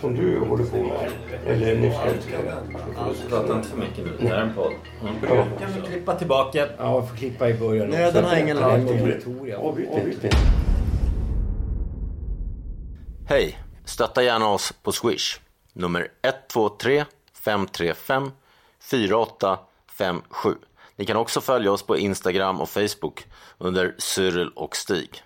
som du håller på med. Eller nyss älskade. Prata inte för mycket nu. Det här är en podd. Ja. Kan vi klippa tillbaka? Ja, får klippa i början. Nöden har ingen. Avbryt inte. Hej! Stötta gärna oss på Swish. Nummer 123 535 4857. Ni kan också följa oss på Instagram och Facebook under Cyril och Stig.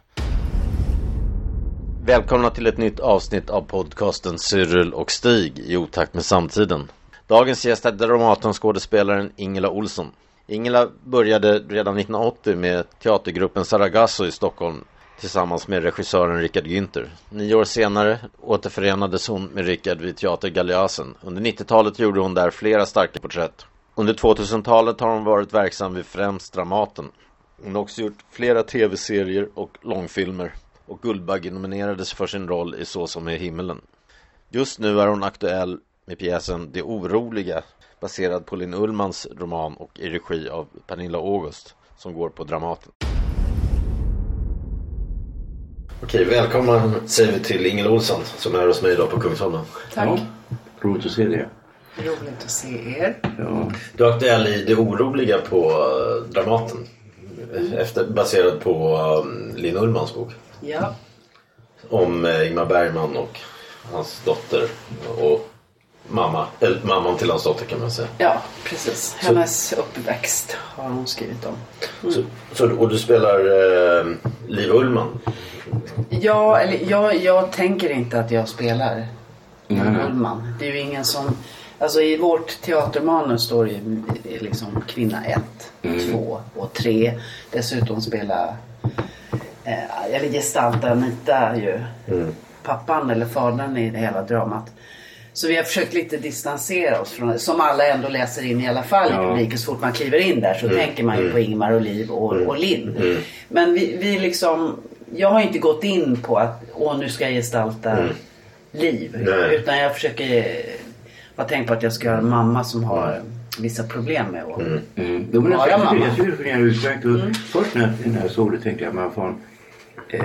Välkomna till ett nytt avsnitt av podcasten Cyril och Stig i otakt med samtiden. Dagens gäst är Dramatenskådespelaren Ingela Olsson. Ingela började redan 1980 med teatergruppen Saragasso i Stockholm tillsammans med regissören Richard Günther. Nio år senare återförenades hon med Richard vid Teater Galeasen. Under 90-talet gjorde hon där flera starka porträtt. Under 2000-talet har hon varit verksam vid främst Dramaten. Hon har också gjort flera tv-serier och långfilmer och Guldbagge nominerades för sin roll i Så som är himmelen. Just nu är hon aktuell med pjäsen Det oroliga baserad på Linn Ullmans roman och i regi av Pernilla August som går på Dramaten. Okej, välkomna säger vi till Ingela Olsson som är hos mig idag på Kungsholmen. Tack. Ja. Roligt att se dig. Roligt att se er. Ja. Du är aktuell i Det oroliga på eh, Dramaten. Efter, baserad på um, Linn Ullmans bok. Ja. Om eh, Ingmar Bergman och hans dotter och mamma, eller mamman till hans dotter kan man säga. ja, precis. Hennes uppväxt har hon skrivit om. Så, så, och du spelar eh, Liv Ullman. Ja, eller jag, jag tänker inte att jag spelar Nej, nej. Ullman. Det är ju ingen som... Alltså i vårt teatermanus står det ju liksom kvinna 1, 2 och 3. Dessutom spela eh, eller gestalta Anita ju. Pappan eller fadern i det hela dramat. Så vi har försökt lite distansera oss från det. Som alla ändå läser in i alla fall i Ja. publiken. Så fort man kliver in där så tänker man ju på Ingmar och Liv och, och Linn. Men vi, vi liksom... Jag har inte gått in på att åh nu ska jag gestalta Liv. Nej. Utan jag försöker vara tänkt på att jag ska göra en mamma som har vissa problem med att Mm. Men Bara jag, mamma. jag, jag tycker det fungerar utmärkt. Och Först när, när jag såg det tänkte jag man får eh,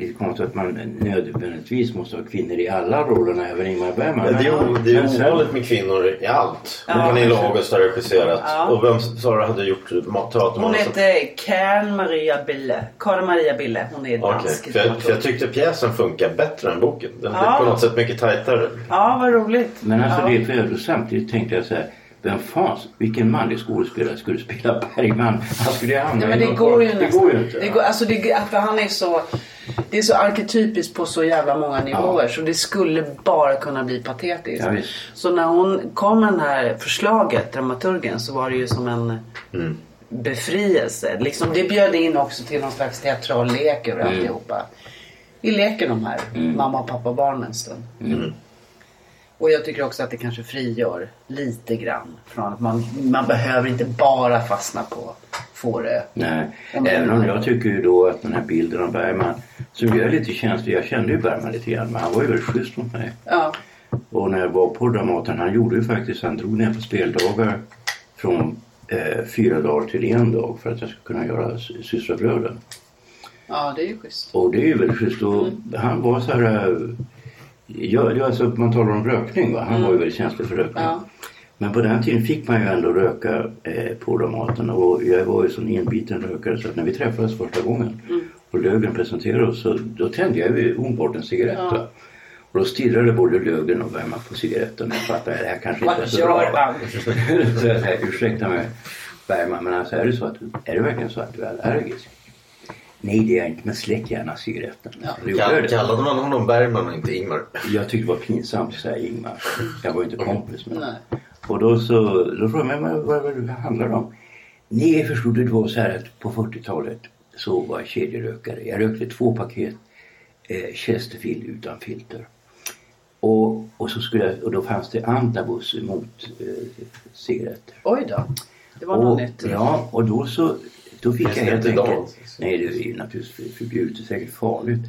lite konstigt att man nödvändigtvis måste ha kvinnor i alla rollerna, även Ingmar Bergman. Det är, o- det är sen- ovanligt med kvinnor i allt. Ja. Pernilla August har regisserat. Ja. Och vem sa du hade gjort ma- Hon heter Karen Maria Bille. Karin Maria Bille. Hon är dansk. för, jag, för jag tyckte pjäsen funkar bättre än boken. Den Ja. är på något sätt mycket tajtare. Ja, vad roligt. Men alltså ja. det är för övrigt samtidigt tänkte jag så här. Vem fan, vilken manlig skådespelare skulle spela Bergman? Han skulle ju hamna Nej, men det går ju. Det går ju inte. Det går, alltså det, för han är så... Det är så arketypiskt på så jävla många nivåer så det skulle bara kunna bli patetiskt. Ja, så när hon kom med det här förslaget, dramaturgen, så var det ju som en befrielse. Liksom, det bjöd in också till någon slags teatral lek över alltihopa. Vi leker de här mamma och pappa barnen en stund. Och jag tycker också att det kanske frigör lite grann från att man, man behöver inte bara fastna på Fårö. Nej, även om jag tycker ju då att den här bilden av Bergman som jag är lite känslig. Jag kände ju Bergman lite grann men han var ju väldigt schysst mot mig. Ja, Och när jag var på Dramaten, han gjorde ju faktiskt, han drog ner på speldagar från eh, fyra dagar till en dag för att jag skulle kunna göra sy- Systrabröden. ja det är ju schysst. Och det är ju väldigt schysst. Och han var så här... Ja, ja, alltså man talar om rökning va. Han var ju väldigt känslig för rökning. Ja. Men på den tiden fick man ju ändå röka eh, på Dramaten och jag var ju sån enbiten rökare så att när vi träffades första gången och Löfgren presenterade oss så då tände jag ju omedelbart en cigarett. va. Och då stirrade både Löfgren och Bergman på cigaretten och jag fattade det här kanske inte är så bra. så jag sa, ursäkta mig Bergman men alltså är det så att är det verkligen så att du är allergisk? Nej det är jag inte men släck gärna cigaretten. Ja. Kallade man honom Bergman och inte Ingmar? Jag tyckte det var pinsamt att säga Ingmar. Jag var ju inte kompis med honom. Och då så då frågade jag mig vad, vad det handlar om. Nej, förstod det var så här att på 40-talet så var jag kedjerökare. Jag rökte två paket eh, Chesterfield utan filter. Och, och, så skulle jag, och då fanns det antabus mot eh, cigaretter. Oj då. Det var något nytt. ja, och då så då fick jag det helt enkelt... Nej, det är ju naturligtvis förbjudet och säkert farligt.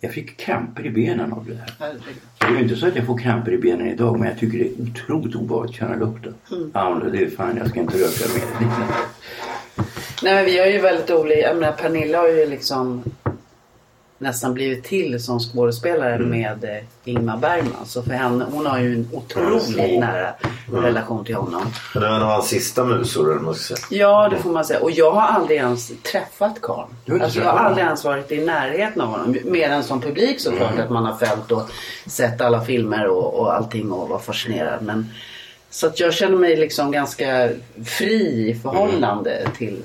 Jag fick kramper i benen av det här. Herregud. Det är ju inte så att jag får kramper i benen idag men jag tycker det är otroligt obehagligt att känna lukten. Mm. Ja, det är fan, jag ska inte röka mer. Nej men vi har ju väldigt olika, jag menar Pernilla har ju liksom nästan blivit till som skådespelare Mm. med eh, Ingmar Bergman. Så för henne, hon har ju en otroligt nära relation till honom. Men det var en av hans sista musor eller man ska säga. Ja det får man säga. Och jag har aldrig ens träffat Karl. Alltså, jag har aldrig ens varit i närheten av honom. Mer än som publik såklart. Att man har följt och sett alla filmer och, och allting och var fascinerad. Men, så att jag känner mig liksom ganska fri i förhållande till,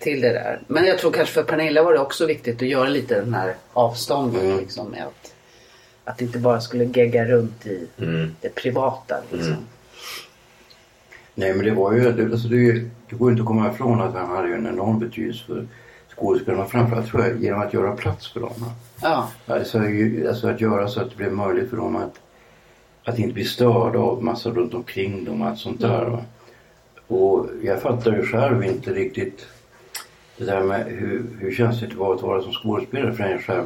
till det där. Men jag tror kanske för Pernilla var det också viktigt att göra lite den här avstånden. Liksom, med att, att inte bara skulle gegga runt i det privata. Liksom. Nej men det var ju, det, alltså det, det går inte att komma ifrån att han hade ju en enorm betydelse för skådespelarna. Framförallt tror jag genom att göra plats för dem. Ja. Alltså, alltså att göra så att det blev möjligt för dem att, att inte bli störda av massa runt omkring dem och allt sånt där. Va? Och jag fattar ju själv inte riktigt det där med hur, hur känsligt det var att vara som skådespelare för en själv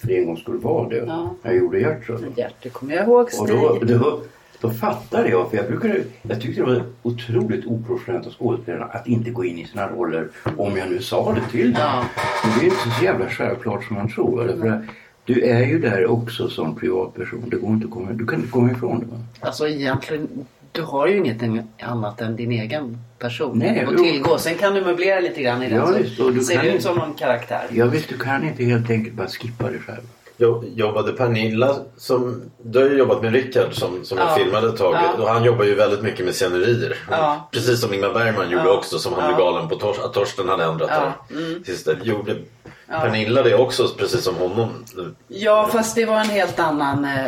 för en gång skulle vara det. Ja. Jag gjorde Gertrud. Gert, det kommer jag ihåg Och Stig. då, då, då fattade jag, för jag brukade, jag tyckte det var otroligt oprofessionellt av skådespelarna att inte gå in i sina roller om jag nu sa det till dem. Ja. Men det är inte så jävla självklart som man tror. Eller? För att du är ju där också som privatperson. Det går inte att komma, du kan inte komma ifrån det. Va? Alltså egentligen, du har ju ingenting annat än din egen person Nej, att tillgå. Sen kan du möblera lite grann i den Ja, så visst, du ser ut inte- som någon karaktär. Jag visst, du kan inte helt enkelt bara skippa det själv. Jo- Jobbade Pernilla som... Du har ju jobbat med Rickard som, som Ja. jag filmade ett tag. Ja. Och han jobbar ju väldigt mycket med scenerier. Ja. Precis som Ingmar Bergman gjorde Ja. också som han Ja. blev galen på Tors- att Torsten hade ändrat Ja. det. Sist där. Gjorde Pernilla det också precis som honom? Ja, fast det var en helt annan... Eh,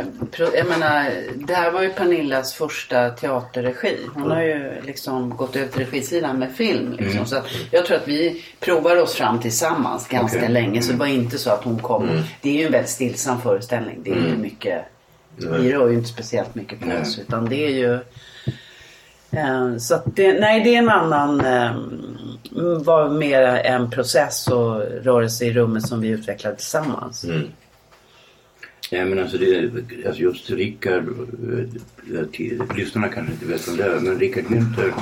jag menar, det här var ju Pernillas första teaterregi. Hon har ju liksom gått över till regisidan med film. Liksom. Så att jag tror att vi provade oss fram tillsammans ganska Okej. länge. Så det var inte så att hon kom. Det är ju en väldigt stillsam föreställning. Det är inte mycket... Vi rör ju inte speciellt mycket på oss. Utan det är ju... Eh, Så att det, nej, det är en annan, eh, var mer en process och rörelse i rummet som vi utvecklade tillsammans. Mm. Nej men alltså, det, alltså just Rickard, eh, eh, lyssnarna kanske inte vet om det är, men Rickard Günther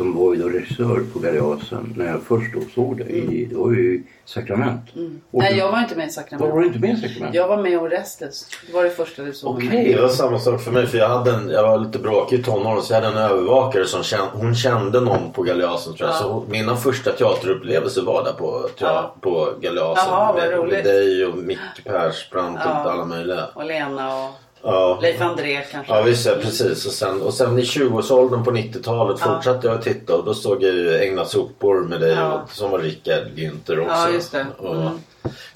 som var ju då regissör på Galeasen när jag först då såg det, i, det var ju Sakrament. Och Mm. Nej, jag var inte med i Var Sakrament. du inte med i Sakrament? Jag var med i Orestes. Det var det första du såg Okej. mig. Det var samma sak för mig för jag, hade en, jag var lite bråkig i tonåren så jag hade en övervakare som kände, hon kände någon på Galeasen tror jag. Ja. Så mina första teaterupplevelser var där på, teater, Ja. på Galeasen. Jaha, vad med, roligt. med dig och Micke Persbrandt och Ja. alla möjliga. Och Lena och Ja. Leif André kanske. Ja visst, ja, precis. Och sen, och sen i 20-årsåldern på 90-talet Ja. fortsatte jag att titta och då såg jag ju Ägna sopor med dig Ja. och, som var Rickard Günther också. Ja, just det. Och, Mm.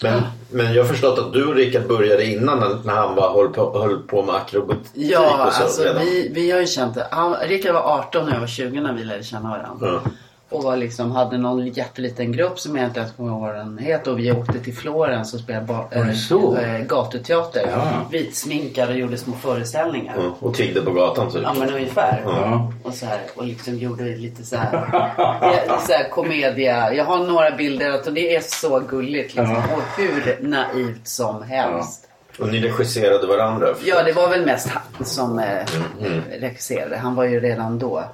men, men jag har förstått att du och Rickard började innan när, han var, höll, på, höll på med akrobatik Ja, och så alltså redan. vi, vi har ju känt det. Han, Rickard var 18 och jag var 20 när vi lärde känna varandra. Ja. Och var liksom, hade någon jätteliten grupp som jag inte ens kommer ihåg vad den heter. Och vi åkte till Florens och spelade ba- äh, gatuteater. Ja. Vitsminkade och gjorde små föreställningar. Ja, och tiggde på gatan typ. Ja men ungefär. Ja. Och, så här, och liksom gjorde lite så här, ja, så här komedia. Jag har några bilder och det är så gulligt liksom. Ja. Och hur naivt som helst. Och ni regisserade varandra. Ja det var väl mest han som eh, Mm, regisserade. Han var ju redan då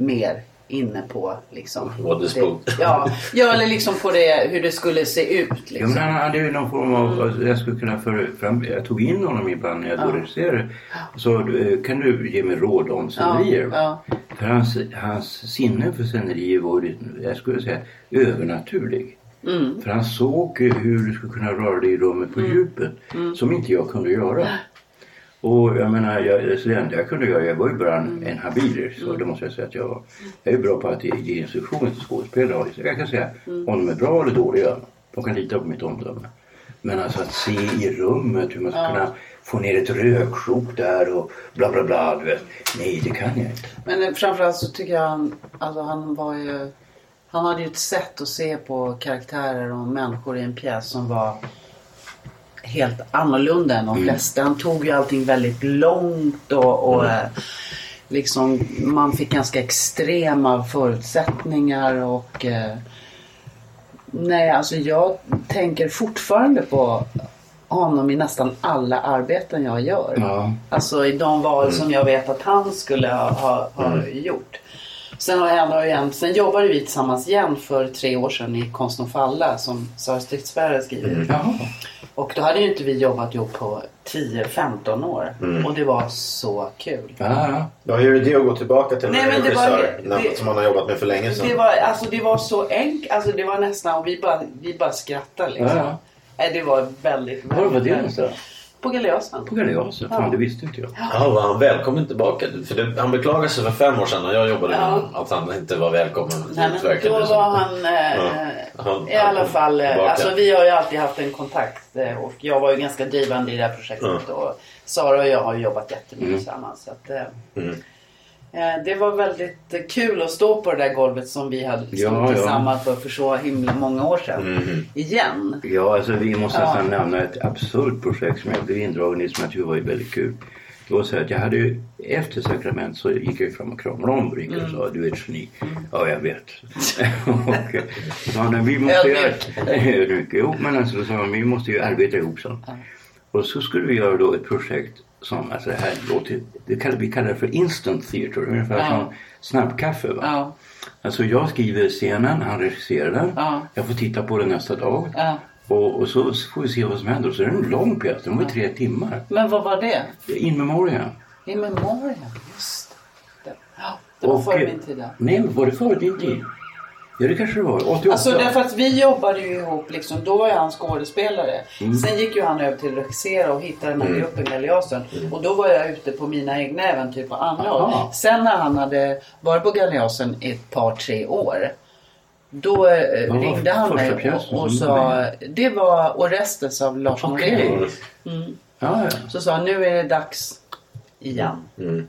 mer inne på liksom. What is det, ja, ja eller liksom på det hur det skulle se ut Ja, liksom. men han hade ju någon form av, Mm. alltså, jag skulle kunna föra fram, jag tog in honom ibland när jag då regisserade. Så eh, kan du ge mig råd om scenerier? ja. För hans, hans sinne för scenerier var jag skulle säga, övernaturlig. Mm. För han såg hur du skulle kunna röra dig i rummet på djupet. Mm. Som inte jag kunde göra. Och jag menar, jag, så det enda jag kunde göra, jag var ju bara en, en habil regissör. Det måste jag säga att jag var. Jag är bra på att ge, ge instruktioner till skådespelare. Så Jag kan säga om de är bra eller dåliga. De kan lita på mitt omdöme. Men alltså att se i rummet hur man ska kunna få ner ett röksjok där och bla bla bla. Du vet. Nej, det kan jag inte. Men eh, framförallt så tycker jag han, alltså han var ju Han hade ju ett sätt att se på karaktärer och människor i en pjäs som var helt annorlunda än de flesta. Han tog ju allting väldigt långt och, och eh, liksom man fick ganska extrema förutsättningar och eh, Nej, alltså jag tänker fortfarande på honom i nästan alla arbeten jag gör. Ja. Alltså i de val som jag vet att han skulle ha, ha, ha gjort. Sen har jag ändå igen, sen jobbade vi tillsammans igen för tre år sedan i Konsten att falla som Sara Stridsberg skriver. Jaha. Och då hade ju inte vi jobbat ihop på 10-15 år. Och det var så kul. Ja, ja. Ja, hur är det att gå tillbaka till en Nej, var- regissör det- som man har jobbat med för länge sedan? Det var, alltså, det var så enkelt. Alltså, det var nästan, och vi bara, vi bara skrattade liksom. Ja, ja. Det var väldigt, Var var det någonstans? På Galeasen. På Galeasen? Fan, det visste inte jag. Ja, var han välkommen tillbaka? För det, han beklagade sig för fem år sedan när jag jobbade med Ja. honom att han inte var välkommen. Nej, men då var han, eh, Ja, han- i alla han fall, eh, tillbaka. alltså vi har ju alltid haft en kontakt eh, och jag var ju ganska drivande i det här projektet och Sara och jag har jobbat jättemycket Mm. tillsammans. Så att, eh, eh, det var väldigt eh, kul att stå på det där golvet som vi hade stått Ja, ja. tillsammans för för så himla många år sedan. Mm. Igen. Ja, alltså vi måste Ja. nästan nämna ett absurt projekt som jag blev indragen i som jag tyckte var väldigt kul. Det var så att jag hade ju, efter sakrament så gick jag fram och kramade om Rickard och sa du är ett geni. Ja, jag vet. och eh, så sa han, vi måste. Ödmjuk. Jo, men alltså, då sa han, vi måste ju arbeta ihop så. Och så skulle vi göra då ett projekt som, alltså det här låter, det kallar, vi kallar det för instant theater, ungefär Ja. som snabbkaffe. Va? Ja. Alltså jag skriver scenen, han regisserar den. Ja. Jag får titta på den nästa dag. Ja. Och, och så får vi se vad som händer. Och så är det en lång pjäs, den var ju tre timmar. Men vad var det? In memoriam. I Memoriam, just det. Ja, det var Och, före eh, min tid. ja. Nej, var det före din tid? Ja, det kanske det var. 88. Alltså därför att vi jobbade ju ihop liksom. Då var ju han skådespelare. Mm. Sen gick ju han över till att regissera och hitta den här gruppen Galeasen. Och då var jag ute på mina egna äventyr på andra håll. Sen när han hade varit på Galeasen i ett par tre år. Då eh, ringde han mig och, och sa Det var Orestes av Lars Okej. Norén. Ja, ja. Så sa han nu är det dags igen. Mm.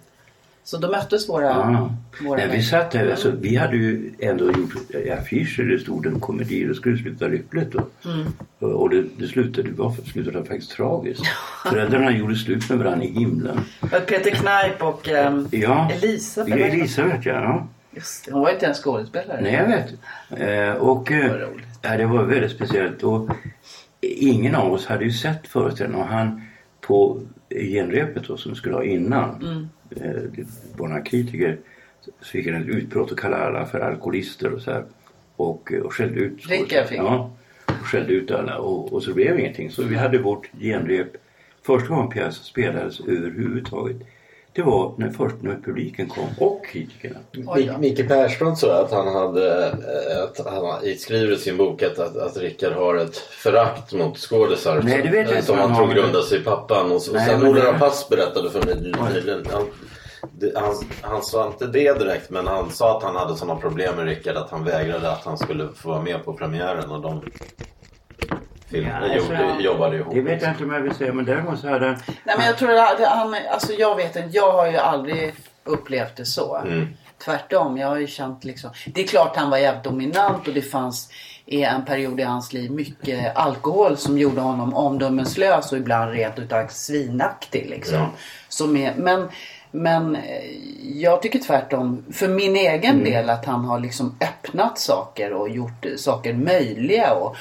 Så då möttes våra... Ja. våra Nej, vi satt där, alltså, vi hade ju ändå gjort affischer, det stod en komedi, det skulle sluta lyckligt. Och, Mm. och det, det slutade, det slutade faktiskt tragiskt. Föräldrarna gjorde slut med varandra i himlen. Peter Kneip och ehm, Ja, Elisabeth. Ja, Elisabeth ja. Just det, hon var inte ens skådespelare. Nej, jag vet. Eh, och eh, ja, det var väldigt speciellt. Och ingen av oss hade ju sett föreställningen. Och han på genrepet då, som skulle ha innan. Mm. Eh, var några kritiker. Så fick han ett utbrott och kallade alla för alkoholister och så här. Och, eh, och skällde ut Rickard fick. Ja, och skällde ut alla. Och, och så blev ingenting. Så vi hade vårt genrep. Första gången pjäsen spelades överhuvudtaget. Det var när, först när publiken kom och kritikerna. Micke Persbrandt sa att han hade eh, att han skriver i sin bok att, att, att Rickard har ett förakt mot skådisar. Nej, det vet jag som- inte Som om han tror grundar sig i pappan. Och, så- och Nej, sen Ola det- berättade för mig nyligen. Han, han, han sa inte det direkt men han sa att han hade sådana problem med Rickard att han vägrade att han skulle få vara med på premiären och de filmerna Ja, jag tror gjorde, jag- jobbade ihop. Det vet jag inte om jag vill säga men däremot så hade Nej men jag tror att han, alltså jag vet inte, jag har ju aldrig upplevt det så. Mm. Tvärtom, jag har ju känt liksom. Det är klart han var jävligt dominant och det fanns i en period i hans liv mycket alkohol som gjorde honom omdömeslös och ibland rent utav svinaktig liksom. Som är, men, men eh, jag tycker tvärtom för min egen del att han har liksom öppnat saker och gjort saker möjliga och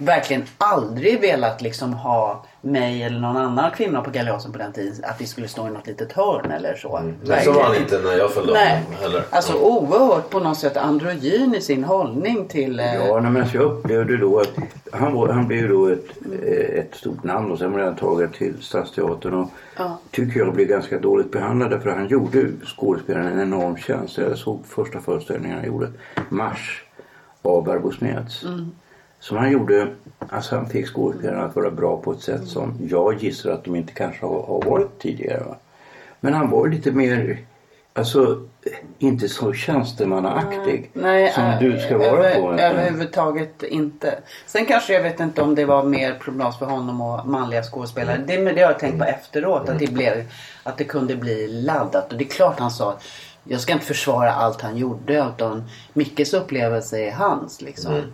verkligen aldrig velat liksom ha mig eller någon annan kvinna på Galeasen på den tiden att vi skulle stå i något litet hörn eller så. Nej, så Verkligen var han inte när jag följde Nej, honom heller. alltså oerhört på något sätt androgyn i sin hållning till... eh, Ja, men jag upplevde då att han, var, han blev då ett, eh, ett stort namn och sen blev han tagen till Stadsteatern och Ja. tycker jag blev ganska dåligt behandlad för han gjorde skådespelaren en enorm tjänst. Jag såg första föreställningen han gjorde, Mars av Barbro Smeds. Mm. Som han gjorde, alltså han fick skådespelarna att vara bra på ett sätt som jag gissar att de inte kanske har, har varit tidigare. Va? Men han var lite mer, alltså inte så tjänstemannaaktig Nej, som eh, du ska vara över, på. överhuvudtaget inte. Sen kanske jag vet inte om det var mer problematiskt för honom och manliga skådespelare. Det, men det har jag tänkt på efteråt. Att det, blev, att det kunde bli laddat. Och det är klart han sa. jag ska inte försvara allt han gjorde utan Mickes upplevelse är hans liksom. Mm.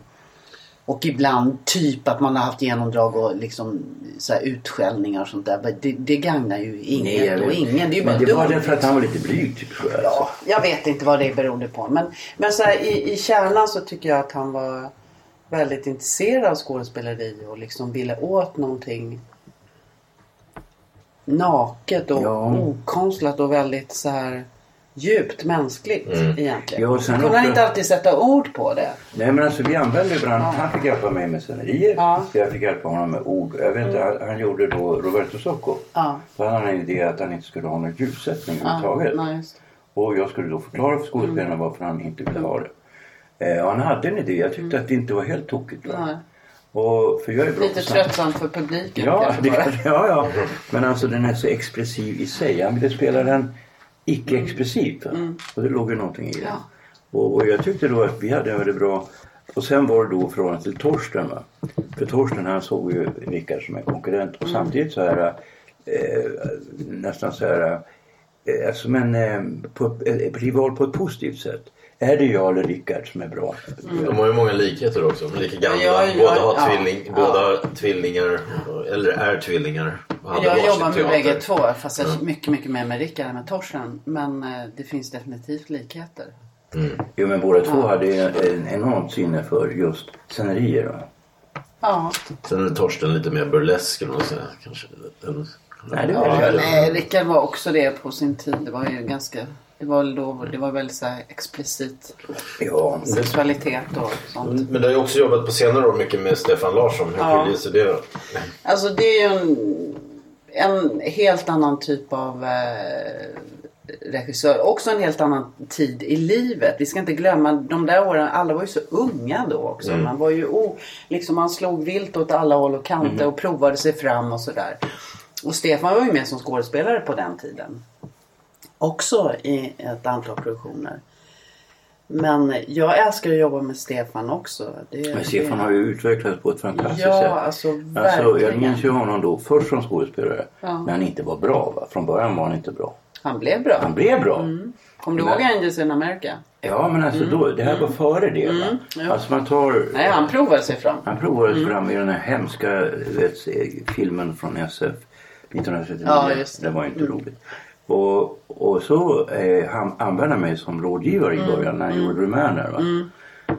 Och ibland typ att man har haft genomdrag och liksom så här utskällningar och sånt där. Det, det gagnar ju inget jag och ingen. Det Men det var därför att han var lite blyg typ. tror jag. Ja, jag vet inte vad det berodde på. Men, men så här, i, i kärnan så tycker jag att han var väldigt intresserad av skådespeleri och liksom ville åt någonting naket och Ja. okonstlat och väldigt så här djupt mänskligt egentligen. Ja, och sen Kunde han inte alltid sätta ord på det? Nej men alltså vi använde varandra. Han fick hjälpa mig med scenerier. Ja. Jag fick hjälpa honom med ord. Jag vet inte, han, han gjorde då Roberto Socco. Ja. Då hade han en idé att han inte skulle ha någon ljussättning överhuvudtaget. nej, det. Och jag skulle då förklara för skådespelarna varför han inte ville ha det. Eh, och han hade en idé. Jag tyckte att det inte var helt tokigt. Va? Och, för jag är bra Lite tröttsamt för publiken Ja, det, ja, ja. Men alltså den är så expressiv i sig. Han ville spela den icke-expressivt. va? Och det låg ju någonting i det. Mm. Ja. Och, och jag tyckte då att vi hade en väldigt bra... Och sen var det då förhållande till Torsten. Va? För Torsten han såg ju Rickard som en konkurrent. Och Mm. samtidigt så här... Eh, nästan så här... Eh, som en eh, på, ett rival på ett positivt sätt. Är det jag eller Rickard som är bra? De har ju många likheter också. De är lika gamla. Ja, ja, båda har ja. tvilling, Ja. båda har tvillingar. Eller är tvillingar. Jag jobbar med bägge två fast jag mycket, mycket mer med Rickard än med Torsten. Men eh, det finns definitivt likheter. Jo men båda två hade en enormt sinne för just scenerier. Va? Ja. Sen är Torsten lite mer burlesk skulle man säga. Kanske. En, Nej, det var Ja, det. nej, Rickard var också det på sin tid. Det var ju ganska... Det var, då, det var väldigt så explicit Ja, sexualitet och sånt. Men du har ju också jobbat på senare år mycket med Stefan Larsson. Hur Ja. skiljer sig det då? Alltså det är ju en, en helt annan typ av eh, regissör. Också en helt annan tid i livet. Vi ska inte glömma de där åren. Alla var ju så unga då också. Man var ju o, liksom man slog vilt åt alla håll och kanter och provade sig fram och sådär. Och Stefan var ju med som skådespelare på den tiden. Också i ett antal produktioner. Men jag älskar att jobba med Stefan också. Det, men Stefan har ju utvecklats på ett fantastiskt Ja, sätt. alltså Alltså, jag verkligen. minns ju honom då först som skådespelare. Ja. När han inte var bra. Va? Från början var han inte bra. Han blev bra. Han blev bra. Kommer du ihåg Angels in America? Ja men alltså då, det här var före det. Va? Mm. ja. Alltså man tar... Nej, han provade sig fram. Han provade sig fram i den här hemska vet, filmen från SF 1939. Ja, det. Den var ju inte roligt. Och, och så eh, han använde mig som rådgivare Mm. i början när han gjorde Rumäner. Va?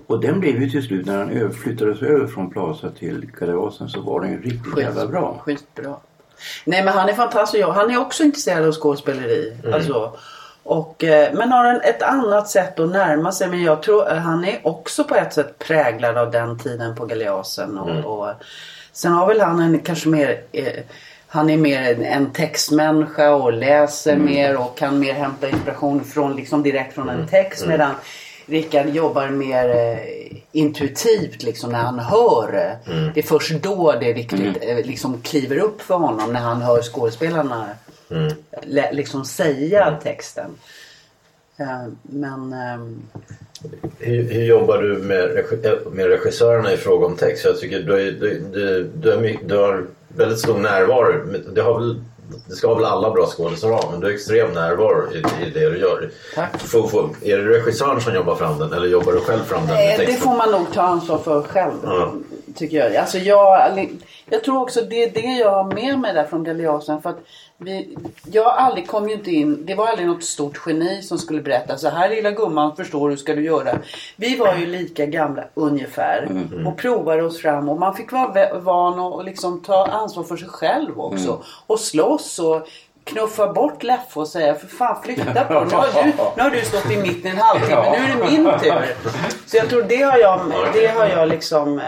Och den blev ju till slut när han flyttades över från Plaza till Kalevasen så var den ju riktigt jävla bra. Skitbra. Nej men han är fantastisk. Han är också intresserad av skådespeleri. Mm. Alltså, och, eh, men har en, ett annat sätt att närma sig. Men jag tror eh, han är också på ett sätt präglad av den tiden på Galeasen. Och, Mm. och, sen har väl han en kanske mer eh, han är mer en, en textmänniska och läser Mm. mer och kan mer hämta inspiration från, liksom direkt från en text. Medan Rickard jobbar mer eh, intuitivt liksom när han hör. eh, Det är först då det riktigt eh, liksom kliver upp för honom när han hör skådespelarna lä- liksom säga texten. Eh, men ehm, Hur, hur jobbar du med, äh, med regissörerna i fråga om text? Jag tycker du, du, du, du, du har väldigt stor närvaro. Det, har väl, det ska väl alla bra skådespelare ha men du har extrem närvaro i, i det du gör. Tack. Får, får, är det regissören som jobbar fram den eller jobbar du själv fram den med Eh, Det får man nog ta ansvar för själv. Ja. Tycker jag. Alltså jag, jag tror också det är det jag har med mig där från Deliasen. För att vi, jag aldrig kom ju inte in. Det var aldrig något stort geni som skulle berätta. Så här lilla gumman förstår hur ska du göra. Vi var ju lika gamla ungefär. Och provade oss fram. Och man fick vara van och, och liksom ta ansvar för sig själv också. Och slåss och knuffa bort Leffe och säga för fan flytta på dig. Nu har du, nu har du stått i mitten en halvtimme. Nu är det min tur. Så jag tror det har jag, det har jag liksom eh,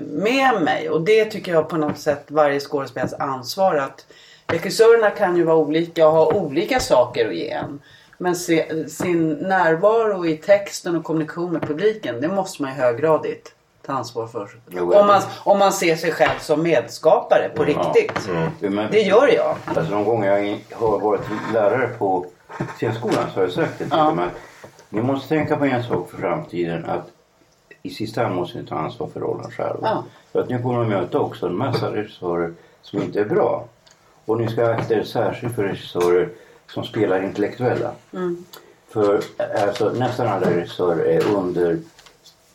med mig. Och det tycker jag på något sätt varje skådespelares ansvar. att Regissörerna kan ju vara olika och ha olika saker att ge en. Men se, sin närvaro i texten och kommunikation med publiken det måste man ju höggradigt ta ansvar för. Jo, Om man, om man ser sig själv som medskapare på riktigt. Jo, men- Det gör jag. Alltså de gånger jag har varit lärare på scenskolan så har jag sagt det till Ja. dem att ni måste tänka på en sak för framtiden att i sista hand måste ni ta ansvar för rollen själva. Ja. För att ni kommer att möta också en massa regissörer som inte är bra. Och ni ska akta er särskilt för regissörer som spelar intellektuella. För alltså, nästan alla regissörer är under,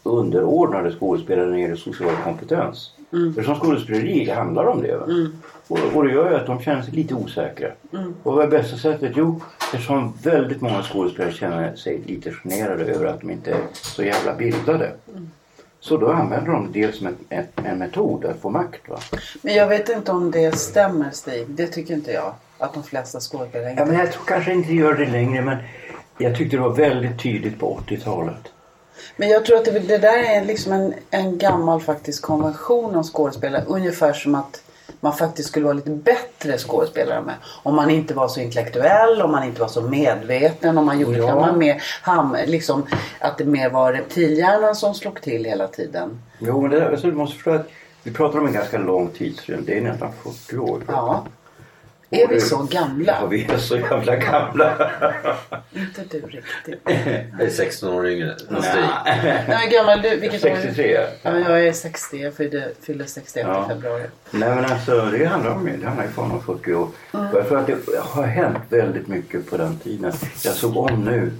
underordnade skådespelare när det gäller social kompetens. För som skådespeleri handlar om det. Va? Och, och det gör ju att de känner sig lite osäkra. Och vad är bästa sättet? Jo, eftersom väldigt många skådespelare känner sig lite generade över att de inte är så jävla bildade. Så då använder de det som en, en, metod att få makt. Va? Men jag vet inte om det stämmer Stig. Det tycker inte jag. Att de flesta skådespelare inte... Ja, men jag tror kanske inte gör det längre men jag tyckte det var väldigt tydligt på 80-talet. Men jag tror att det, det där är liksom en, en gammal faktisk konvention om skådespelare. Ungefär som att man faktiskt skulle vara lite bättre skådespelare med. Om man inte var så intellektuell, om man inte var så medveten, om man gjorde Ja. man mer ham, liksom att det mer var reptilhjärnan som slog till hela tiden. Jo men det där, alltså, du måste förstå att vi pratar om en ganska lång tidsrymd. Det är nästan 40 år. Ja. Är vi så Ja gamla? vi är så jävla gamla. Inte du riktigt. Jag är 16 år yngre än Stig. Hur gammal du? Vilket år är du? 63. Ja, men jag är 60. Jag fyllde 61 Ja. i februari. Nej men alltså det handlar om det handlar ju fan om 40 år. Och Jag tror att det har hänt väldigt mycket på den tiden. Jag såg om nu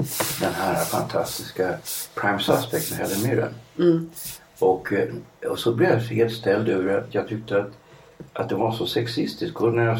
den här fantastiska Prime Suspect med Helen Mirren. Och, eh, och så blev jag helt ställd över att jag tyckte att, att det var så sexistiskt. Och när jag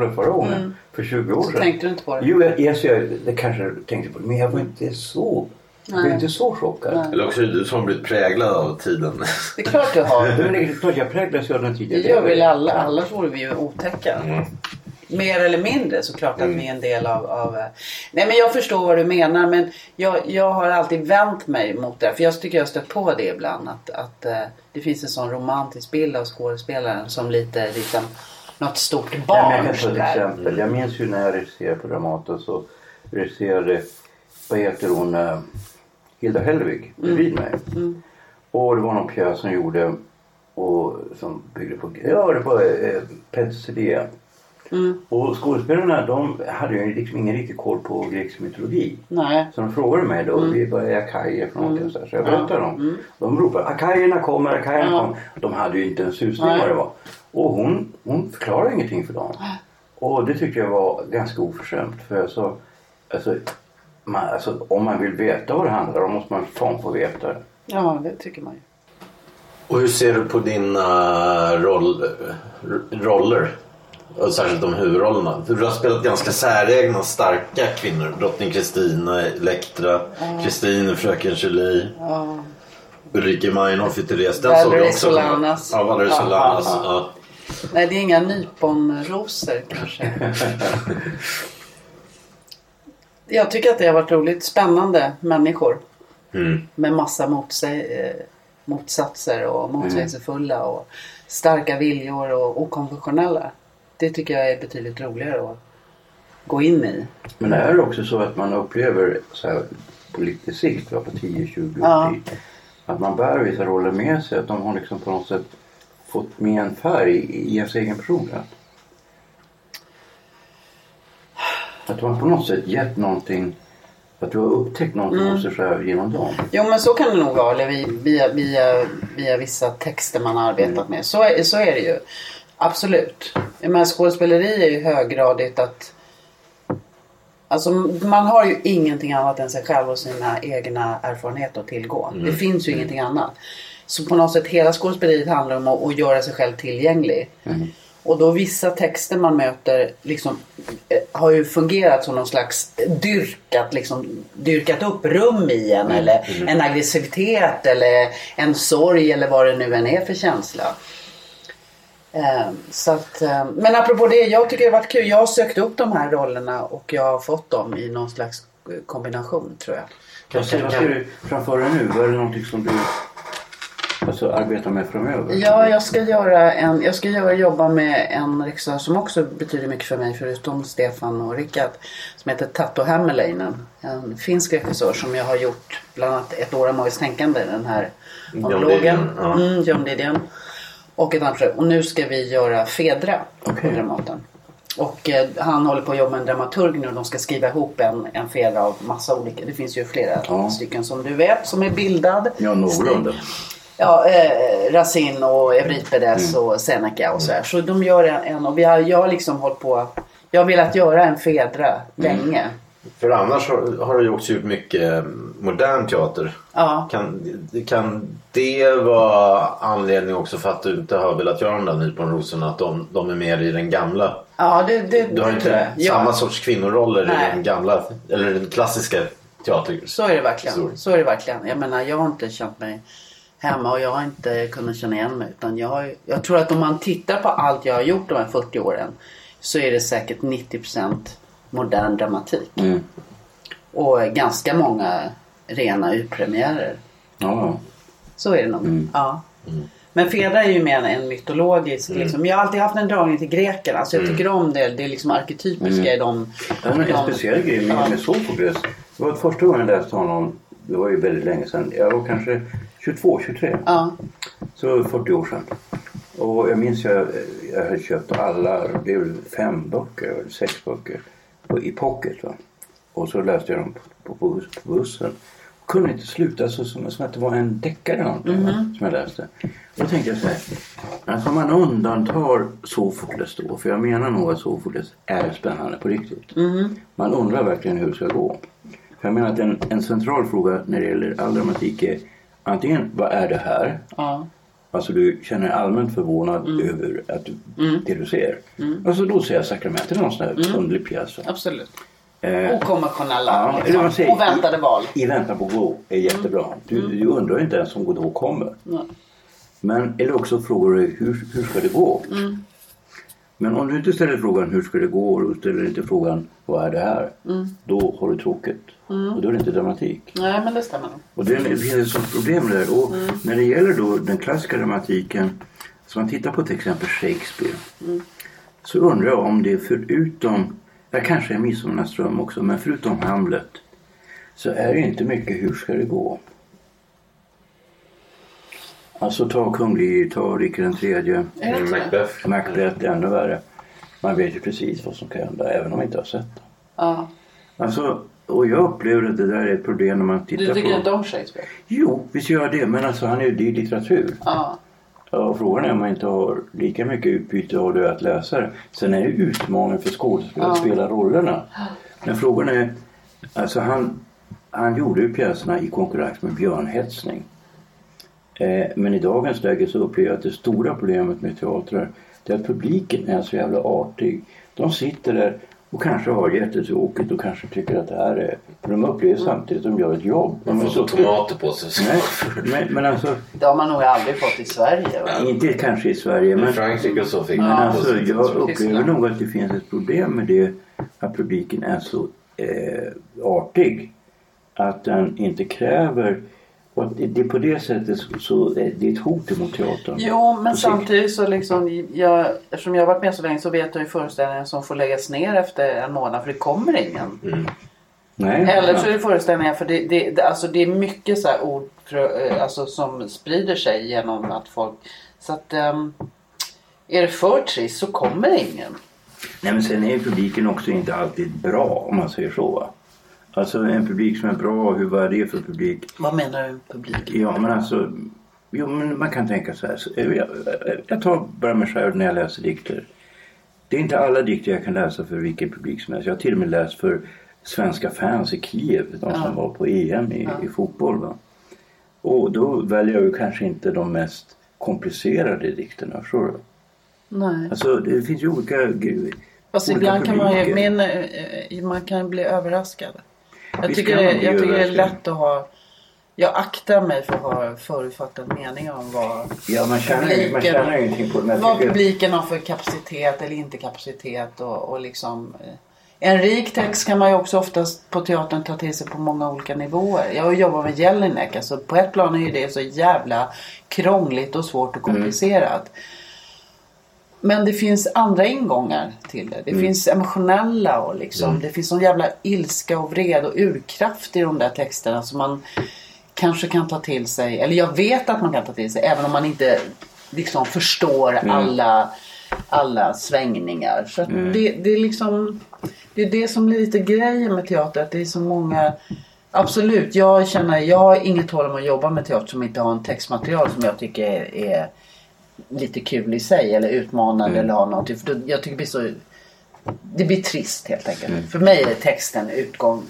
Det förra gången, för 20 år sedan. Tänkte du inte på det? Jo, jag, jag, jag, det kanske jag tänkte på det, men jag var inte så, jag Nej. inte så chockad. Eller också är det du som har blivit präglad av tiden. Det är klart du har. Det är klart jag präglas av den Det tiden. gör väl alla, annars vore vi ju otäcka. Mm. Mer eller mindre såklart att vi är en del av, av... Nej men jag förstår vad du menar men jag, jag har alltid vänt mig mot det. För jag tycker jag har stött på det ibland. Att, att eh, det finns en sån romantisk bild av skådespelaren som lite liksom något stort Ja, barn. jag kan ta ett exempel. Jag minns ju när jag regisserade på Dramaten så regisserade, vad heter hon, eh, Hilda Hellvig bredvid mig. Och det var någon pjäs som gjorde och som byggde på, ja det var eh, penicillin. Och skådespelarna de hade ju liksom ingen riktig koll på grekisk mytologi. Nej. Så de frågade mig då, vi vad är akajer för någonting här. så jag berättade dem. De ropade akajerna kommer, akajerna Ja. kommer. De hade ju inte en susning Nej. vad det var. Och hon, hon förklarade ingenting för dem. Och det tyckte jag var ganska oförskämt. För sa, alltså, man, alltså, om man vill veta vad det handlar om måste man fan få veta det. Ja det tycker man ju. Och hur ser du på dina roll, r- roller? Och särskilt de huvudrollerna. För du har spelat ganska säregna, starka kvinnor. Drottning Kristina, Elektra, Kristin, Fröken Julie. Ulrike Meinhof i Therese. Den såg jag också. Solanas. Ja, Valerie Ja, Solanas. ja, Ja. Nej det är inga nyponrosor kanske. Jag tycker att det har varit roligt. Spännande människor. Med massa motsäg, eh, motsatser och motsägelsefulla och starka viljor och okonventionella. Det tycker jag är betydligt roligare att gå in i. Men det är också så att man upplever så här, på lite sikt, på 10-20 Ja. års tid. Att man bär vissa roller med sig. Att de har liksom på något sätt fått med en färg i, ens egen personlighet. Att har på något sätt gett någonting. Att du har upptäckt någonting Mm. hos dig själv genom dem. Jo men så kan det nog vara. Eller vi- via, via, via vissa texter man har arbetat med. Så är, så är det ju. Absolut. Men skådespeleri är ju höggradigt att Alltså man har ju ingenting annat än sig själv och sina egna erfarenheter att tillgå. Det finns ju ingenting annat. Så på något sätt hela skådespeleriet handlar om att, att göra sig själv tillgänglig. Och då vissa texter man möter liksom, eh, har ju fungerat som någon slags dyrkat, liksom, dyrkat upp rum i en. Eller en aggressivitet eller en sorg eller vad det nu än är för känsla. Eh, så att, eh, men apropå det, jag tycker det har varit kul. Jag har sökt upp de här rollerna och jag har fått dem i någon slags kombination tror jag. Vad ser, vad ser du framför dig nu? Vad är det någonting som du alltså, arbetar med framöver? Ja, jag ska, göra en, jag ska göra, jobba med en regissör som också betyder mycket för mig förutom Stefan och Rickard. Som heter Tatto Hämmerleinen. En finsk regissör som jag har gjort bland annat ett år av magiskt tänkande. Den här monologen. Didion, ja. Mm, John Didion. Och ett annat projekt. Och nu ska vi göra Fedra på Okej. Dramaten. Och eh, han håller på att jobba med en dramaturg nu. De ska skriva ihop en, en Fedra av massa olika. Det finns ju flera Ja. stycken som du vet som är bildad. Ja, någorlunda. Ja, eh, Racine och Euripides Mm. och Seneca och så här. Så de gör en, en och vi har, jag har liksom hållit på. Jag har velat göra en Fedra Mm. länge. För annars har, har ju också gjort mycket eh, modern teater. Ja. Kan, kan det vara anledning också för att du inte har velat göra de där nyponrosorna? Att de, de är mer i den gamla? Ja, det, det, Du har det inte jag. Ja. samma sorts kvinnoroller Nej. i den gamla, eller den klassiska teatern. Så är det verkligen. Så. Så är det verkligen. Jag menar, jag har inte känt mig hemma och jag har inte kunnat känna igen mig. Utan jag, har, jag tror att om man tittar på allt jag har gjort de här 40 åren så är det säkert 90% modern dramatik. Mm. Och ganska många rena urpremiärer. Ja, Så är det nog. Mm. Ja. Men Fedra är ju mer en mytologisk. Mm. Liksom. Jag har alltid haft en dragning till grekerna. Alltså jag tycker om det. Det är liksom arketypiska i dem. Ja, men en de- speciell grej med, Ja. med Sofokles. Det var första gången jag läste honom. Det var ju väldigt länge sedan. Jag var kanske 22, 23. Ja. Så 40 år sedan. Och jag minns jag, jag hade köpt alla, det är fem böcker, eller sex böcker. I pocket va. Och så läste jag dem på, på, bus, på bussen. Och kunde inte sluta så som, som att det var en deckare eller någonting va, som jag läste. Och då tänkte jag så här. Alltså man undantar Sofokles då. För jag menar nog att Sofokles är spännande på riktigt. Man undrar verkligen hur det ska gå. För jag menar att en, en central fråga när det gäller all dramatik är antingen vad är det här? Ja. Alltså du känner dig allmänt förvånad över att du, det du ser. Alltså då ser jag Sakramentet någon sån här underlig pjäs. Absolut. Eh, Okonventionella. ja, liksom. säger- Oväntade val. I väntan på Godot är jättebra. Du, du undrar inte ens om Godot kommer. Nej. Men, eller också frågar du hur, hur ska det gå? Men om du inte ställer frågan hur ska det gå och du ställer inte frågan vad är det här? Då har du tråkigt. Och då är det inte dramatik. Nej, men det stämmer. Och det finns ett sånt problem där. Och när det gäller då den klassiska dramatiken. Så man tittar på till exempel Shakespeare. Så undrar jag om det förutom, jag kanske är Midsommarnattsdröm också, men förutom Hamlet. Så är det inte mycket hur ska det gå? Alltså ta Kung Lear, ta Rickard den tredje. Macbeth. Macbeth ännu värre. Man vet ju precis vad som kan hända även om man inte har sett det. Ja. Alltså, och jag upplever att det där är ett problem när man tittar Du tycker på... inte om Shakespeare? Jo, visst gör jag det. Men alltså han är ju, är litteratur. Ja. Ja, och frågan är om man inte har lika mycket utbyte av det att läsa det. Sen är det utmaningen för skådespelare att spela rollerna. Men frågan är, alltså han, han gjorde ju pjäserna i konkurrens med Björn Hetsning. Eh, men i dagens läge så upplever jag att det stora problemet med teatrar det är att publiken är så jävla artig. De sitter där och kanske har jättetråkigt och kanske tycker att det här är... För de upplever samtidigt att de gör ett jobb. De får så tomater på sig. Nej, men, men alltså Det har man nog aldrig fått i Sverige. Va? inte kanske i Sverige I men, Frankrike och så fick men man alltså jag upplever nog att det finns ett problem med det att publiken är så eh, artig att den inte kräver och det, det på det sättet så, så är det ett hot emot teatern. Jo, men samtidigt så liksom, jag, eftersom jag har varit med så länge så vet jag ju föreställningar som får läggas ner efter en månad för det kommer ingen. Nej, Eller så är det föreställningar för det, det, det, alltså det är mycket så här ord eh, alltså, som sprider sig genom att folk... Så att ehm, är det för trist så kommer ingen. Nej men sen är publiken också inte alltid bra om man säger så. Alltså en publik som är bra, hur vad är det för publik? Vad menar du publiken? Ja men alltså, jo, men man kan tänka så här. Så, eh, jag, jag tar bara mig själv när jag läser dikter. Det är inte alla dikter jag kan läsa för vilken publik som helst. Jag har till och med läst för svenska fans i Kiev, de som var på EM i, i fotboll. Va? Och då väljer jag ju kanske inte de mest komplicerade dikterna, förstår du? Nej. Alltså det finns ju olika... Fast olika ibland kan man ju, eh, man kan bli överraskad. Jag tycker, det, man jag tycker det är lätt att ha... Jag aktar mig för att ha förutfattad mening om vad, Ja, man man Publiken. tjänar ingenting på det. vad publiken har för kapacitet eller inte kapacitet. Och, och liksom, eh, en rik text kan man ju också oftast på teatern ta till sig på många olika nivåer. Jag har jobbat med Jelinek. Alltså på ett plan är ju det så jävla krångligt och svårt och komplicerat. Men det finns andra ingångar till det. Det finns emotionella och liksom. Det finns sån jävla ilska och vrede och urkraft i de där texterna som man kanske kan ta till sig. Eller jag vet att man kan ta till sig även om man inte liksom förstår alla, alla svängningar. Så att det, det är liksom Det är det som blir lite grejen med teater. Att det är så många Absolut, jag känner, jag har inget tålamod att jobba med teater som inte har en textmaterial som jag tycker är, är lite kul i sig eller utmanande eller har någonting. För då, jag tycker det blir så det blir trist helt enkelt. För mig är texten utgång.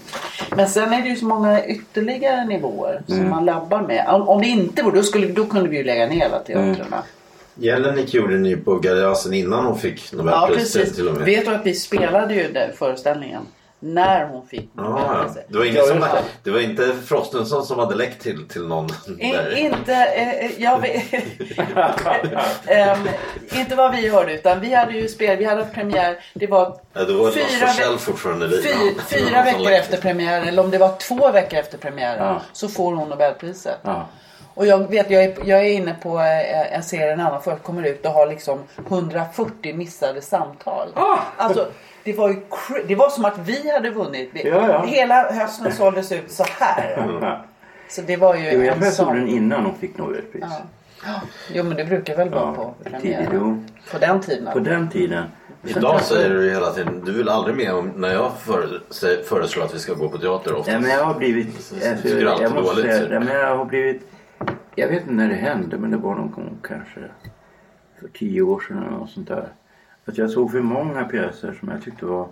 Men sen är det ju så många ytterligare nivåer som man labbar med. Om, om det inte vore, då, skulle, då kunde vi ju lägga ner alla teatrarna. Jelinek gjorde ni på Galeasen innan hon fick Ja, Nobelpriset precis. till och med. Vet du att vi spelade ju den föreställningen när hon fick ja. Nobelpriset. det, var ingen som, det. det var inte Frostenson som hade läckt till, till någon In, inte, eh, jag vet, Ehm, inte vad vi hörde utan vi hade ju spel, vi hade haft premiär. Det var Ja, då var fyra, liv. fy, fyra veckor efter premiären eller om det var två veckor efter premiären Ja. så får hon Nobelpriset. Ja. Och jag vet, jag är, jag är inne på eh, en serie en annan för kommer ut och har liksom 140 missade samtal. Ah! Alltså, det var ju det var som att vi hade vunnit. Vi- Ja, ja. Hela hösten såldes ut så här. Så det var ju Jo, jag en jag såg sån... den innan hon fick Nobelpris. Ja. Jo men det brukar väl vara Ja, på premiären. På den tiden. På den tiden. Idag säger du hela tiden, du vill aldrig med om när jag föreslår att vi ska gå på teater ofta. Ja, men jag har blivit... Tycker alltid jag måste dåligt, säga, ja, men jag har blivit... Jag vet inte när det hände men det var någon gång kanske för tio år sedan eller något sånt där. Att jag såg för många pjäser som jag tyckte var...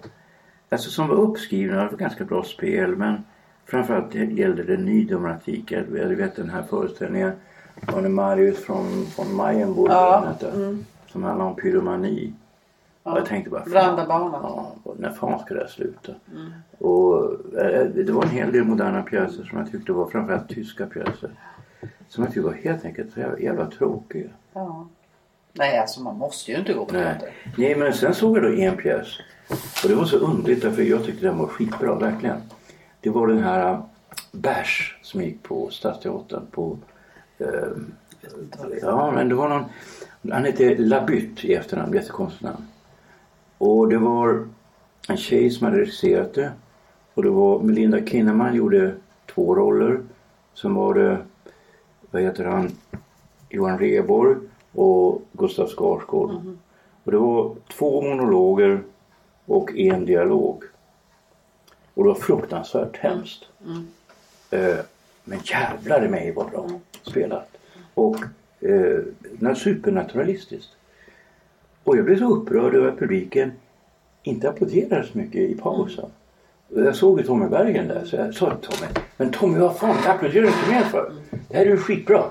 Alltså som var uppskrivna, det var ganska bra spel men framförallt det gällde det ny dramatik. Jag vet den här föreställningen Arne Marius från, från Majenburg Ja, där, som handlar om pyromani. Och jag tänkte bara, ja, när fan ska det här sluta? Och eh, det var en hel del moderna pjäser som jag tyckte var framförallt tyska pjäser. Som jag tyckte var helt enkelt så jävla, jävla tråkiga. Ja. Nej alltså man måste ju inte gå på Nej. teater. Nej men sen såg jag då en pjäs. Och det var så underligt därför jag tyckte den var skitbra verkligen. Det var den här äh, Bärs som gick på Stadsteatern på... Eh, ja men det var någon... Han hette Labytt i efternamn, jättekonstigt namn. Och det var en tjej som hade regisserat det. Och det var Melinda Kinnaman gjorde två roller. Sen var det, vad heter han, Johan Rheborg och Gustav Skarsgård. Och det var två monologer och en dialog. Och det var fruktansvärt hemskt. Eh, men jävlar i mig vad bra spelat. Och eh, na- supernaturalistiskt. Och jag blev så upprörd över att publiken inte applåderade så mycket i pausen. Och Jag såg ju Tommy Bergen där så jag sa till Tommy, men Tommy vad fan applåderar du inte mer för? Det här är ju skitbra.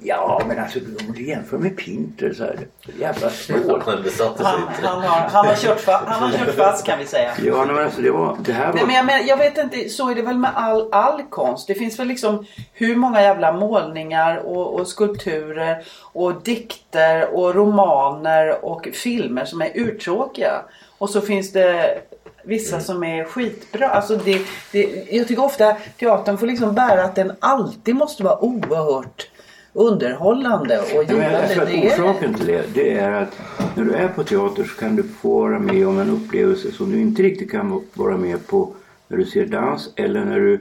Ja men alltså om du jämför med Pinter så här, jävla snål. Han Han, han, har, han, har kört fa- han har kört fast kan vi säga. Ja men alltså det var, det här var... Nej, men jag, men, jag vet inte, så är det väl med all, all konst. Det finns väl liksom hur många jävla målningar och, och skulpturer och dikter och romaner och filmer som är uttråkiga. Och så finns det vissa som är skitbra. Alltså det, det, jag tycker ofta teatern får liksom bära att den alltid måste vara oerhört underhållande och givande. Det orsaken till det, det är att när du är på teater så kan du få vara med om en upplevelse som du inte riktigt kan vara med på när du ser dans eller när du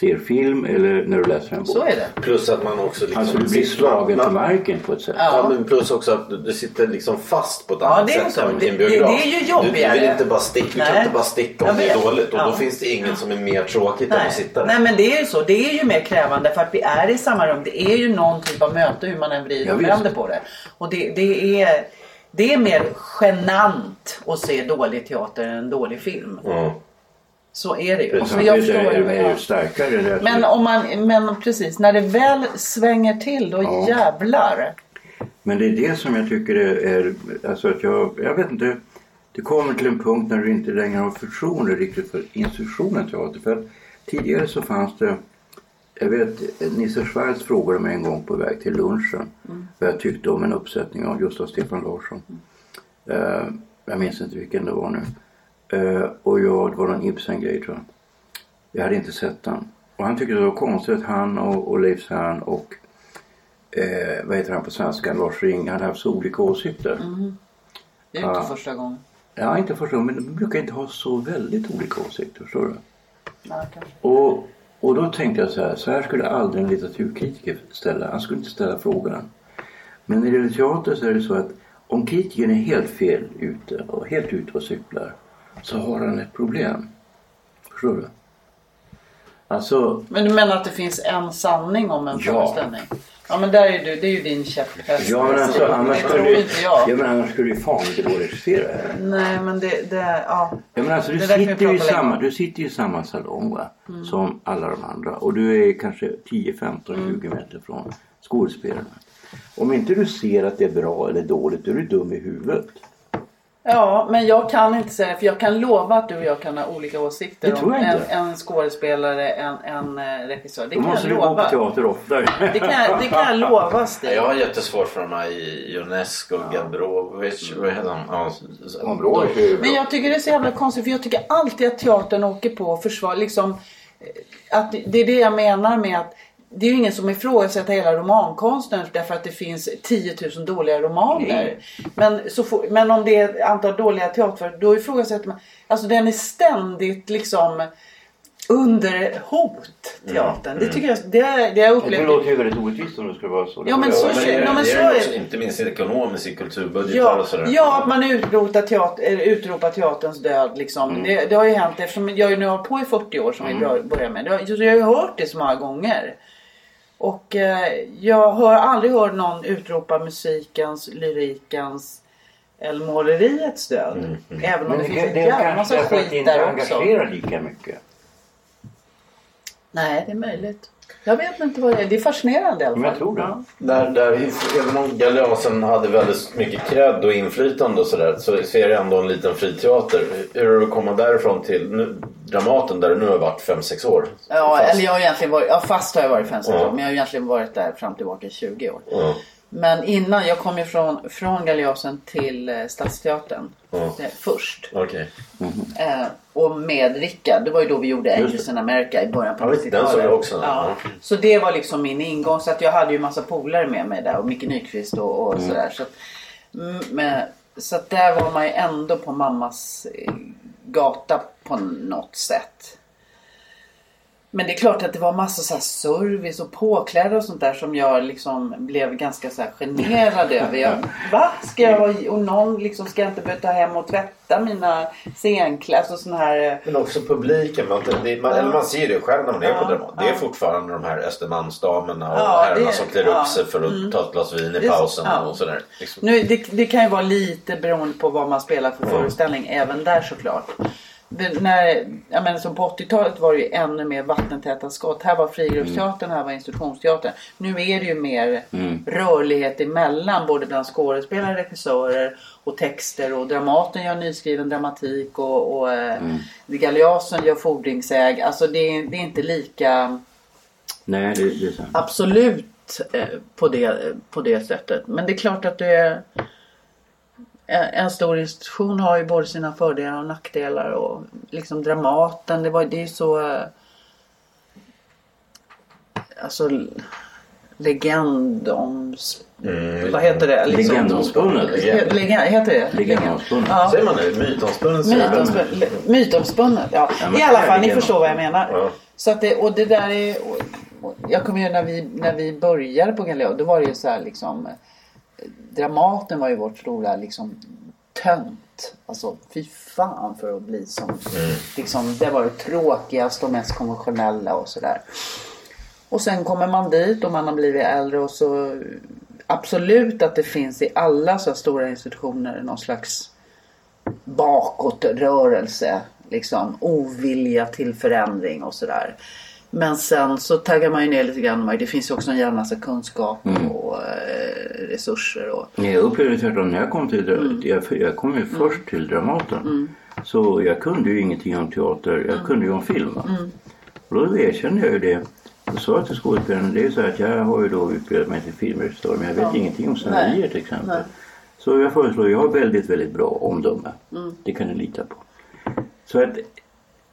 ser film eller när du läser en bok. Så är det. Plus att man också liksom... Alltså du blir slagen man, till marken på ett sätt. Ja, men plus också att du sitter liksom fast på ett Ja, annat det sätt än i en Det- biograf. det är ju Du, du jobbigare. vill inte bara sticka, du kan inte bara sticka om det är dåligt och Ja. då finns det inget som är mer tråkigt än Nej. att sitta där. Nej men det är ju så. Det är ju mer krävande för att vi är i samma rum. Det är ju någon typ av möte hur man än vrider Ja, och vänder på det. Och det, det, är, det är mer genant att se dålig teater än en dålig film. Mm. Så är det ju. Så jag förstår är, är det. ju starkare. Det Men om man, men precis när det väl svänger till då Ja. jävlar. Men det är det som jag tycker är, är alltså att jag, jag vet inte. Det kommer till en punkt när du inte längre har förtroende riktigt för institutionen teater. För tidigare så fanns det jag vet Nisse Schwarz frågade mig en gång på väg till lunchen vad jag tyckte om en uppsättning av Gustav Stefan Larsson. Eh, jag minns inte vilken det var nu. Eh, och jag, det var någon Ibsen-grej tror jag. Jag hade inte sett den. Och han tyckte det var konstigt att han och, och Leif Sern och eh, vad heter han på svenska, Lars Ring hade haft så olika åsikter. Det är inte första gången. Ja, inte första gången, men de brukar inte ha så väldigt olika åsikter, förstår du? Kanske. Och, och då tänkte jag så här, så här skulle aldrig en litteraturkritiker ställa. Han skulle inte ställa frågan. Men när det gäller teater så är det så att om kritikern är helt fel ute och helt ute och cyklar så har han ett problem. Förstår du? Alltså, Men du menar att det finns en sanning om en Ja. föreställning? Ja men där är du, det är ju din käpphäst. ja men alltså annars skulle jag. ja, men annars skulle du fan inte gå och regissera här. Nej men det, det ja. Ja, men alltså, du, Det sitter ju i samma, du sitter ju i samma salong va? som alla de andra och du är kanske 10, 15, 20 meter från skådespelarna. Om inte du ser att det är bra eller dåligt då är du dum i huvudet. Ja, men jag kan inte säga det för jag kan lova att du och jag kan ha olika åsikter Det tror om en, en skådespelare, en, en eh, regissör. Det Då kan måste jag du gå på lova. teater oftare. Det kan, jag- det kan jag lova Stig. Jag har jättesvårt för de här Ionesco, Gabrovic, vad heter de? Ja, Ja, bra. Men jag tycker det är så jävla konstigt för jag tycker alltid att teatern åker på försvar. Liksom, eh, att det är det jag menar med att det är ju ingen som ifrågasätter hela romankonsten därför att det finns 10 000 dåliga romaner. Men, så får, men om det är ett antal dåliga teatrar då ifrågasätter man. Alltså den är ständigt liksom under hot, teatern. Det tycker jag, det, det jag Det upplevt. låter ju väldigt orättvist om det skulle vara så. Ja, men så- men det, ja, men det så är också, inte minst ekonomiskt i kulturbudgetar Ja, och sådär. ja, att man utrotar, teater, eller utropar teaterns död. Liksom. Mm. Det, det har ju hänt eftersom jag nu har på i 40 år som vi bör- börjar med. Det jag har ju hört det så många gånger. Och eh, jag har aldrig hört någon utropa musikens, lyrikens eller måleriets död. Även om Men det, det, finns en är jävla kanske massa därför att det skit inte där också. engagerar lika mycket. Nej, det är möjligt. Jag vet inte vad det är. Det är fascinerande i alla fall. Men jag tror det. Där, där, även om Galeasen hade väldigt mycket cred och inflytande och sådär så ser det ändå en liten friteater. Hur är det att komma därifrån till nu, Dramaten där du nu har varit 5-6 år? Ja, Fast. eller jag har egentligen varit, ja fast har jag varit 5 Ja. år. Men jag har egentligen varit där fram tillbaka i 20 år. Ja. Men innan, jag kom ju från, från Galeasen till eh, Stadsteatern eh, först. Okej. Eh, och med Rickard, det var ju då vi gjorde Angels in America i början på Ja, visst, den såg jag också. Ja. Ja. Så det var liksom min ingång. Så att jag hade ju massa polare med mig där och Micke Nyqvist och, och sådär. Så att, mm, men, så att där var man ju ändå på mammas eh, gata på något sätt. Men det är klart att det var massa så service och påkläder och sånt där som jag liksom blev ganska så här generad över. Jag, Va? Ska jag och någon liksom ska jag inte behöva ta hem och tvätta mina scenkläder och sån här. Men också publiken. Man, det, man, eller man ser det själv när man är på Ja, Dramaten. Det är ja. fortfarande de här Östermalmsdamerna och Ja, herrarna det- som klär ja, upp sig för att mm. ta ett glas vin i Det pausen ja. och sådär. Liksom. Nu, det, det kan ju vara lite beroende på vad man spelar för föreställning även där såklart. När, jag menar, som på 80-talet var det ju ännu mer vattentäta skott. Här var frigruppsteatern, här var institutionsteatern. Nu är det ju mer rörlighet emellan både bland skådespelare, regissörer och texter och Dramaten gör nyskriven dramatik och, och eh, Galeasen gör fordringsäg. Alltså det, är- det är inte lika Nej, det, det är sant. absolut eh, på det, på det sättet. Men det är klart att det är en stor institution har ju både sina fördelar och nackdelar och liksom Dramaten, det, var, det är ju så eh, alltså legend om vad heter det? Liksom, Legendomspunnet. Legend, heter det? Legendomspunnet. Ja. Säger man det? Man. Mytomspunnet. Mytomspunnet, ja. Ja, I alla fall, ni förstår vad jag menar. Ja. Så att det, och det där är... och- och Jag kommer ihåg när vi, när vi började på Galileo, då var det ju så här liksom... Dramaten var ju vårt stora liksom tönt. Alltså fy fan för att bli som... Liksom, det var det tråkigaste och mest konventionella och sådär. Och sen kommer man dit och man har blivit äldre och så absolut att det finns i alla så stora institutioner någon slags bakåtrörelse. Liksom ovilja till förändring och sådär. Men sen så taggar man ju ner lite grann. Det finns ju också en jävla massa kunskap och eh, resurser. Och... Jag upplevde tvärtom när jag kom till mm. jag, jag kom ju först till Dramaten. Mm. Så jag kunde ju ingenting om teater, jag kunde ju om film. Mm. Och då erkände jag ju det. Och sa till skådespelaren, det är så att jag har ju då utbildat mig till filmregissör men jag vet ja. ingenting om scenerier till exempel. Nej. Så jag föreslår, jag har väldigt, väldigt bra omdöme. Mm. Det kan ni lita på. Så att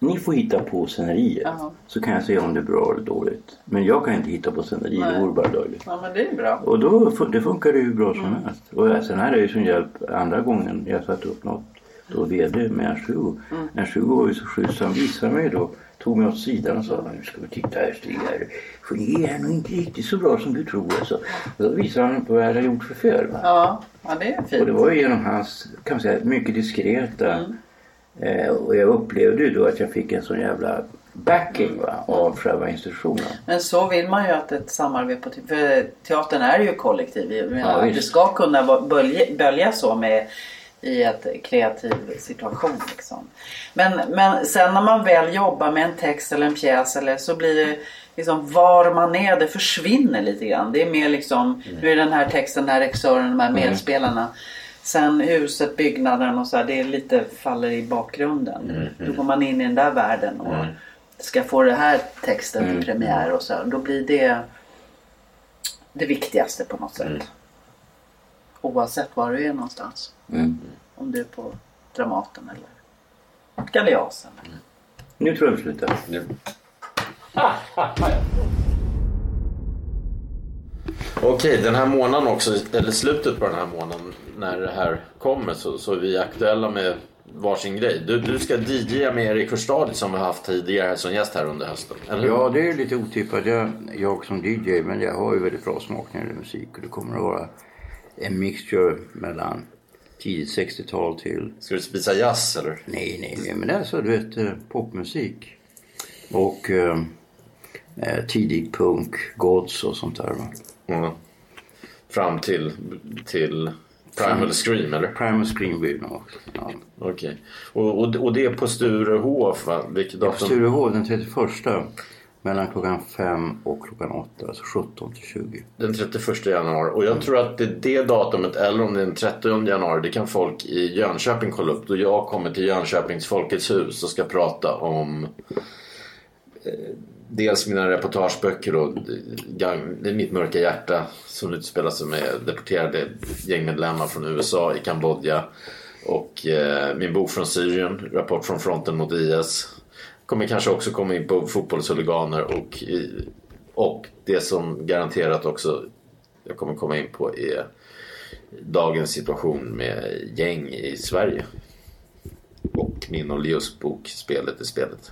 ni får hitta på scenerier. Aha. Så kan jag säga om det är bra eller dåligt. Men jag kan inte hitta på scenerier, det vore bara löjligt. Ja men det är bra. Och då det funkar det hur bra som mm. helst. Och sen hade jag ju som hjälp andra gången jag satte upp något. Då VD med Ernst-Hugo. Mm. Ernst-Hugo var ju så schysst han visade mig då. Tog mig åt sidan och sa nu ska vi titta här Stig här. Är nog inte riktigt så bra som du tror. Alltså. Och då visade han på vad jag hade gjort för fel. Va? Ja, ja det är fint. Och det var ju genom hans, kan man säga, mycket diskreta mm Eh, och jag upplevde ju då att jag fick en sån jävla backing va, av själva institutionen. Men så vill man ju att ett samarbete, för teatern är ju kollektiv. Jag menar, ja, det ska kunna bölja, bölja så med i ett kreativ situation. Liksom. Men, men sen när man väl jobbar med en text eller en pjäs eller så blir det liksom var man är, det försvinner lite grann. Det är mer liksom, mm. nu är den här texten, den här regissören, de här mm. medspelarna. Mm. Sen huset, byggnaden och så här, det är lite faller i bakgrunden. Mm, mm. Då går man in i den där världen och mm. ska få det här texten till mm, premiär mm. och så. Då blir det det viktigaste på något sätt. Mm. Oavsett var du är någonstans. Om du är på Dramaten eller Galeasen. Nu tror jag vi slutar. Okej, den här månaden också, eller slutet på den här månaden när det här kommer så, så är vi aktuella med varsin grej. Du, du ska DJa med Erik Hurstad som vi har haft tidigare som gäst här under hösten. Eller? Ja, det är lite otippat. Jag, jag som DJ, men jag har ju väldigt bra smak när det gäller musik och det kommer att vara en mixture mellan tidigt 60-tal till... Ska du spisa jazz eller? Nej, nej, nej, men det är så du vet eh, popmusik. Och eh, eh, tidig punk, Gods och sånt där. Mm. Fram till, till Primal Scream eller? Primal Scream blir det nog. Ja. Okej. Okay. Och, och, och det är på Sturehof va? Vilket datum? På Sturehof den 31. Mellan klockan 5 och klockan 8, alltså 17 till 20. Den 31 januari. Och jag mm. tror att det är det datumet eller om det är den 30 januari. Det kan folk i Jönköping kolla upp. Då jag kommer till Jönköpings Folkets hus och ska prata om eh, dels mina reportageböcker och Det är mitt mörka hjärta som utspelar sig med deporterade gängmedlemmar från USA i Kambodja. Och eh, min bok från Syrien, Rapport från fronten mot IS. Kommer kanske också komma in på fotbollshuliganer och, och det som garanterat också jag kommer komma in på är dagens situation med gäng i Sverige. Och min och Leos bok Spelet är spelet.